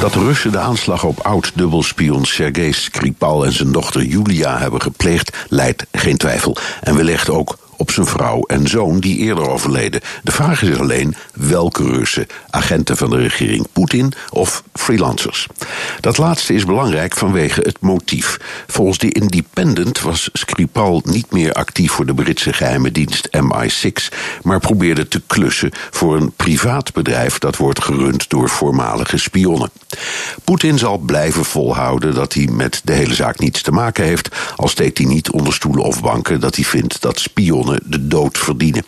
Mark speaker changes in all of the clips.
Speaker 1: Dat Russen de aanslag op oud-dubbelspion Sergei Skripal en zijn dochter Julia hebben gepleegd, leidt geen twijfel. En wellicht ook op zijn vrouw en zoon die eerder overleden. De vraag is alleen welke Russen, agenten van de regering Poetin of freelancers. Dat laatste is belangrijk vanwege het motief. Volgens de Independent was Skripal niet meer actief voor de Britse geheime dienst MI6, maar probeerde te klussen voor een privaat bedrijf dat wordt gerund door voormalige spionnen. Poetin zal blijven volhouden dat hij met de hele zaak niets te maken heeft, al steekt hij niet onder stoelen of banken dat hij vindt dat spionnen de dood verdienen.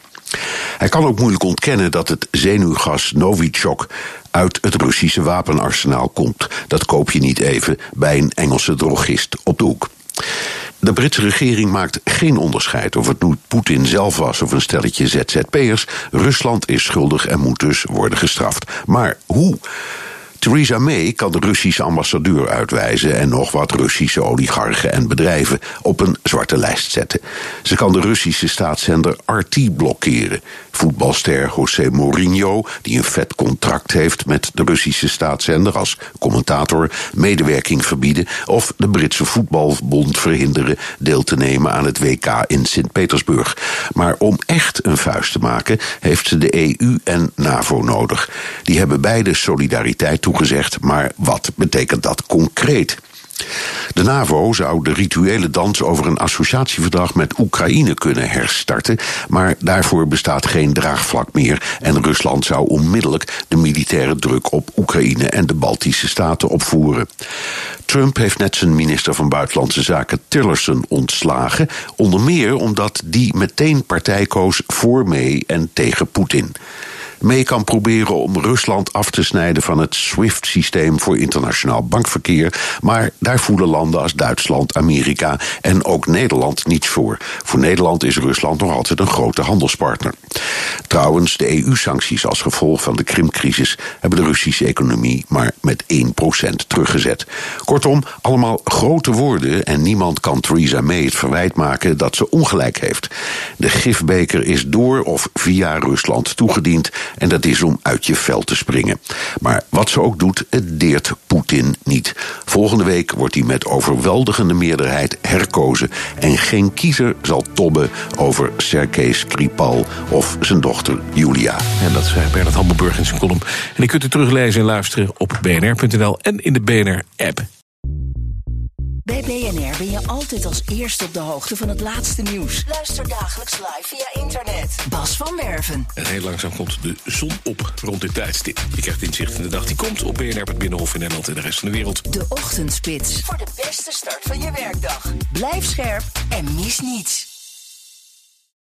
Speaker 1: Hij kan ook moeilijk ontkennen dat het zenuwgas Novichok uit het Russische wapenarsenaal komt. Dat koop je niet even bij een Engelse drogist op de hoek. De Britse regering maakt geen onderscheid of het nu Poetin zelf was of een stelletje ZZP'ers. Rusland is schuldig en moet dus worden gestraft. Maar hoe? Theresa May kan de Russische ambassadeur uitwijzen en nog wat Russische oligarchen en bedrijven op een zwarte lijst zetten. Ze kan de Russische staatszender RT blokkeren. Voetbalster José Mourinho, die een vet contract heeft met de Russische staatszender als commentator, medewerking verbieden of de Britse voetbalbond verhinderen deel te nemen aan het WK in Sint-Petersburg. Maar om echt een vuist te maken, heeft ze de EU en NAVO nodig. Die hebben beide solidariteit maar wat betekent dat concreet? De NAVO zou de rituele dans over een associatieverdrag met Oekraïne kunnen herstarten, maar daarvoor bestaat geen draagvlak meer en Rusland zou onmiddellijk de militaire druk op Oekraïne en de Baltische staten opvoeren. Trump heeft net zijn minister van Buitenlandse Zaken Tillerson ontslagen, onder meer omdat die meteen partij koos voor mee en tegen Poetin mee kan proberen om Rusland af te snijden van het SWIFT-systeem voor internationaal bankverkeer. Maar daar voelen landen als Duitsland, Amerika en ook Nederland niets voor. Voor Nederland is Rusland nog altijd een grote handelspartner. Trouwens, de EU-sancties als gevolg van de Krimcrisis hebben de Russische economie maar met 1% teruggezet. Kortom, allemaal grote woorden en niemand kan Theresa May het verwijt maken dat ze ongelijk heeft. De gifbeker is door of via Rusland toegediend en dat is om uit je vel te springen. Maar wat ze ook doet, het deert Poetin niet. Volgende week wordt hij met overweldigende meerderheid herkozen. En geen kiezer zal tobben over Sergei Skripal of zijn dochter Julia.
Speaker 2: En dat zei Bernard Hammelburg in zijn column. En die kunt u teruglezen en luisteren op bnr.nl en in de BNR-app.
Speaker 3: Bij BNR ben je altijd als eerste op de hoogte van het laatste nieuws. Luister dagelijks live via internet. Bas van Werven.
Speaker 2: En heel langzaam komt de zon op rond dit tijdstip. Je krijgt inzicht in de dag die komt op BNR, het Binnenhof in Nederland en de rest van de wereld.
Speaker 3: De Ochtendspits. Voor de beste start van je werkdag. Blijf scherp en mis niets.